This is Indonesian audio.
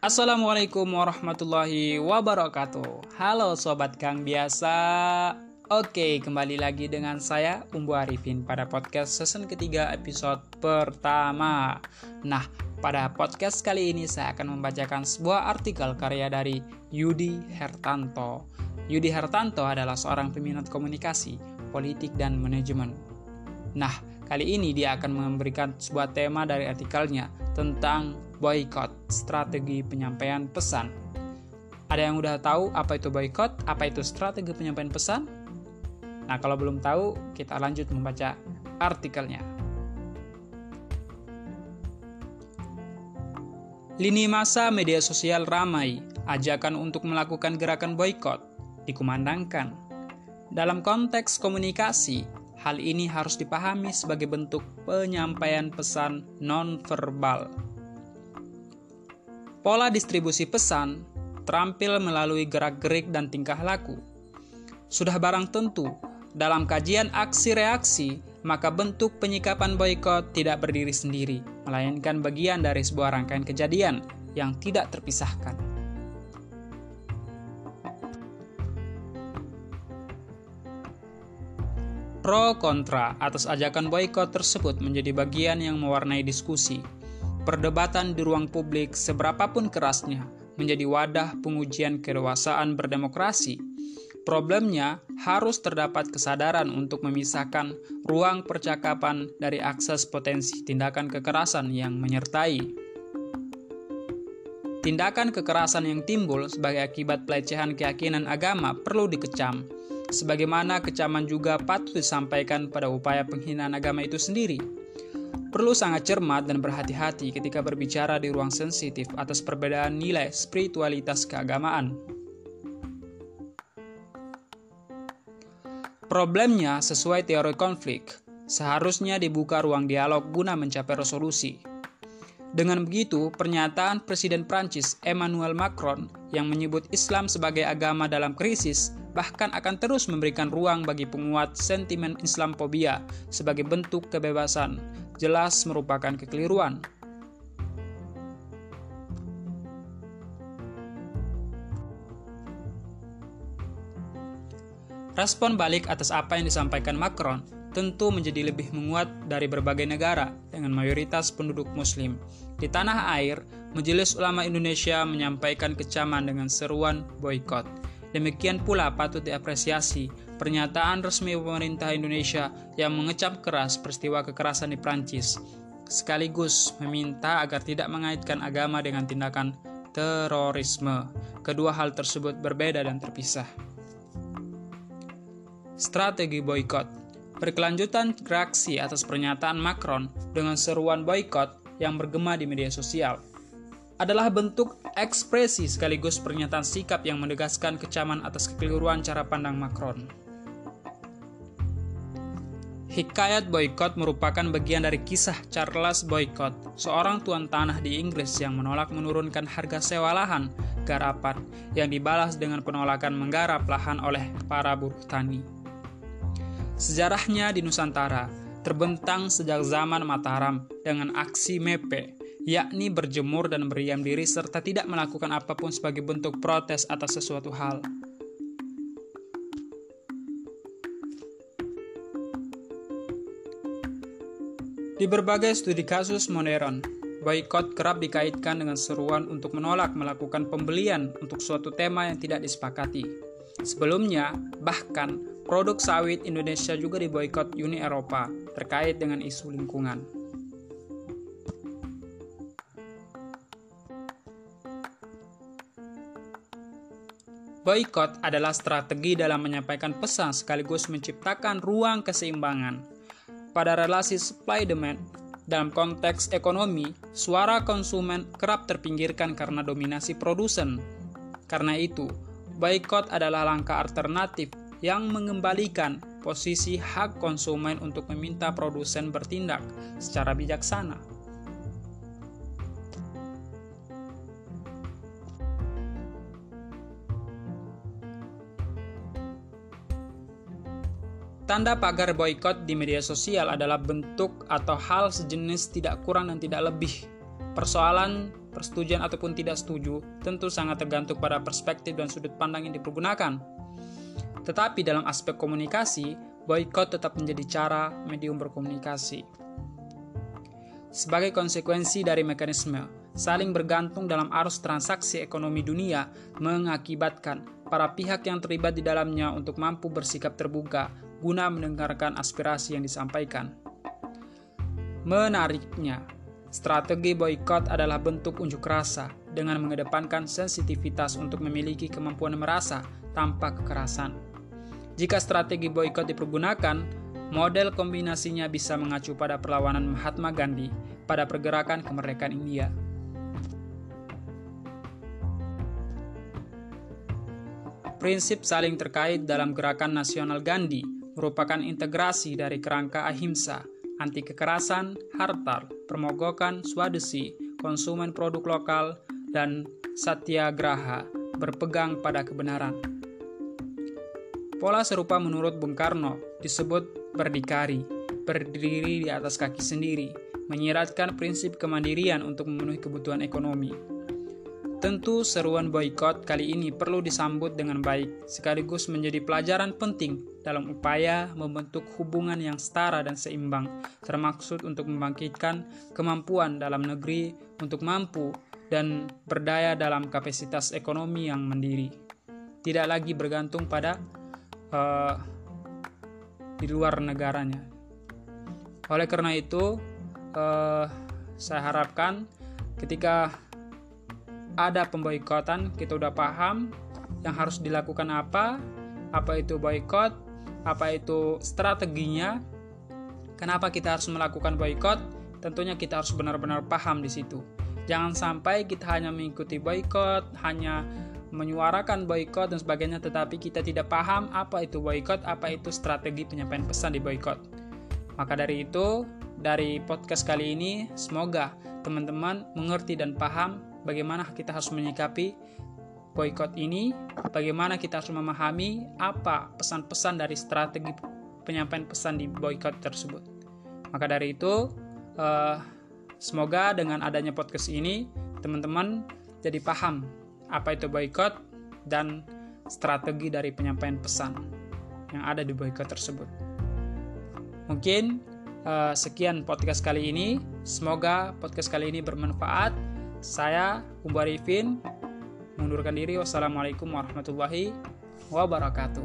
Assalamualaikum warahmatullahi wabarakatuh. Halo Sobat Kang Biasa. Oke, kembali lagi dengan saya Umbu Arifin pada podcast season ketiga episode pertama. Nah, pada podcast kali ini saya akan membacakan sebuah artikel karya dari Yudi Hertanto Yudi Hertanto adalah seorang peminat komunikasi, politik, dan manajemen. Nah, kali ini dia akan memberikan sebuah tema dari artikelnya tentang boykot, strategi penyampaian pesan. Ada yang udah tahu apa itu boykot, apa itu strategi penyampaian pesan? Nah, kalau belum tahu, kita lanjut membaca artikelnya. Lini masa media sosial ramai, ajakan untuk melakukan gerakan boykot dikumandangkan. Dalam konteks komunikasi, Hal ini harus dipahami sebagai bentuk penyampaian pesan non-verbal. Pola distribusi pesan terampil melalui gerak-gerik dan tingkah laku. Sudah barang tentu, dalam kajian aksi-reaksi, maka bentuk penyikapan boykot tidak berdiri sendiri, melainkan bagian dari sebuah rangkaian kejadian yang tidak terpisahkan. Pro kontra atas ajakan boykot tersebut menjadi bagian yang mewarnai diskusi. Perdebatan di ruang publik seberapapun kerasnya menjadi wadah pengujian kedewasaan berdemokrasi. Problemnya harus terdapat kesadaran untuk memisahkan ruang percakapan dari akses potensi tindakan kekerasan yang menyertai. Tindakan kekerasan yang timbul sebagai akibat pelecehan keyakinan agama perlu dikecam, sebagaimana kecaman juga patut disampaikan pada upaya penghinaan agama itu sendiri. Perlu sangat cermat dan berhati-hati ketika berbicara di ruang sensitif atas perbedaan nilai spiritualitas keagamaan. Problemnya sesuai teori konflik, seharusnya dibuka ruang dialog guna mencapai resolusi. Dengan begitu, pernyataan Presiden Prancis Emmanuel Macron yang menyebut Islam sebagai agama dalam krisis bahkan akan terus memberikan ruang bagi penguat sentimen Islamophobia sebagai bentuk kebebasan, jelas merupakan kekeliruan. Respon balik atas apa yang disampaikan Macron tentu menjadi lebih menguat dari berbagai negara dengan mayoritas penduduk Muslim. Di tanah air, Majelis Ulama Indonesia menyampaikan kecaman dengan seruan boykot. Demikian pula patut diapresiasi pernyataan resmi pemerintah Indonesia yang mengecap keras peristiwa kekerasan di Prancis, sekaligus meminta agar tidak mengaitkan agama dengan tindakan terorisme. Kedua hal tersebut berbeda dan terpisah. Strategi boykot berkelanjutan reaksi atas pernyataan Macron dengan seruan boykot yang bergema di media sosial adalah bentuk ekspresi sekaligus pernyataan sikap yang menegaskan kecaman atas kekeliruan cara pandang Macron. Hikayat boykot merupakan bagian dari kisah Charles Boycott, seorang tuan tanah di Inggris yang menolak menurunkan harga sewa lahan garapan yang dibalas dengan penolakan menggarap lahan oleh para buruh tani. Sejarahnya di Nusantara terbentang sejak zaman Mataram dengan aksi mepe yakni berjemur dan berdiam diri serta tidak melakukan apa pun sebagai bentuk protes atas sesuatu hal. Di berbagai studi kasus modern, boykot kerap dikaitkan dengan seruan untuk menolak melakukan pembelian untuk suatu tema yang tidak disepakati. Sebelumnya, bahkan produk sawit Indonesia juga diboykot Uni Eropa terkait dengan isu lingkungan. Boykot adalah strategi dalam menyampaikan pesan sekaligus menciptakan ruang keseimbangan. Pada relasi supply demand, dalam konteks ekonomi, suara konsumen kerap terpinggirkan karena dominasi produsen. Karena itu, boykot adalah langkah alternatif yang mengembalikan posisi hak konsumen untuk meminta produsen bertindak secara bijaksana. Tanda pagar boykot di media sosial adalah bentuk atau hal sejenis tidak kurang dan tidak lebih persoalan persetujuan ataupun tidak setuju tentu sangat tergantung pada perspektif dan sudut pandang yang dipergunakan. Tetapi dalam aspek komunikasi, boykot tetap menjadi cara medium berkomunikasi. Sebagai konsekuensi dari mekanisme saling bergantung dalam arus transaksi ekonomi dunia mengakibatkan para pihak yang terlibat di dalamnya untuk mampu bersikap terbuka guna mendengarkan aspirasi yang disampaikan. Menariknya, Strategi boykot adalah bentuk unjuk rasa dengan mengedepankan sensitivitas untuk memiliki kemampuan merasa tanpa kekerasan. Jika strategi boykot dipergunakan, model kombinasinya bisa mengacu pada perlawanan Mahatma Gandhi pada pergerakan kemerdekaan India. Prinsip saling terkait dalam gerakan nasional Gandhi merupakan integrasi dari kerangka ahimsa, anti kekerasan, hartar, permogokan, swadesi, konsumen produk lokal, dan satyagraha berpegang pada kebenaran. Pola serupa menurut Bung Karno disebut berdikari, berdiri di atas kaki sendiri, menyiratkan prinsip kemandirian untuk memenuhi kebutuhan ekonomi. Tentu seruan boykot kali ini perlu disambut dengan baik, sekaligus menjadi pelajaran penting dalam upaya membentuk hubungan yang setara dan seimbang, termaksud untuk membangkitkan kemampuan dalam negeri untuk mampu dan berdaya dalam kapasitas ekonomi yang mandiri. Tidak lagi bergantung pada uh, di luar negaranya. Oleh karena itu, uh, saya harapkan ketika ada pemboikotan, kita udah paham yang harus dilakukan apa, apa itu boykot, apa itu strateginya, kenapa kita harus melakukan boykot, tentunya kita harus benar-benar paham di situ. Jangan sampai kita hanya mengikuti boykot, hanya menyuarakan boykot dan sebagainya, tetapi kita tidak paham apa itu boykot, apa itu strategi penyampaian pesan di boykot. Maka dari itu, dari podcast kali ini, semoga teman-teman mengerti dan paham bagaimana kita harus menyikapi boykot ini, bagaimana kita harus memahami apa pesan-pesan dari strategi penyampaian pesan di boykot tersebut. Maka dari itu, uh, semoga dengan adanya podcast ini, teman-teman jadi paham apa itu boykot dan strategi dari penyampaian pesan yang ada di boykot tersebut. Mungkin uh, sekian podcast kali ini. Semoga podcast kali ini bermanfaat saya Umbu Arifin mengundurkan diri. Wassalamualaikum warahmatullahi wabarakatuh.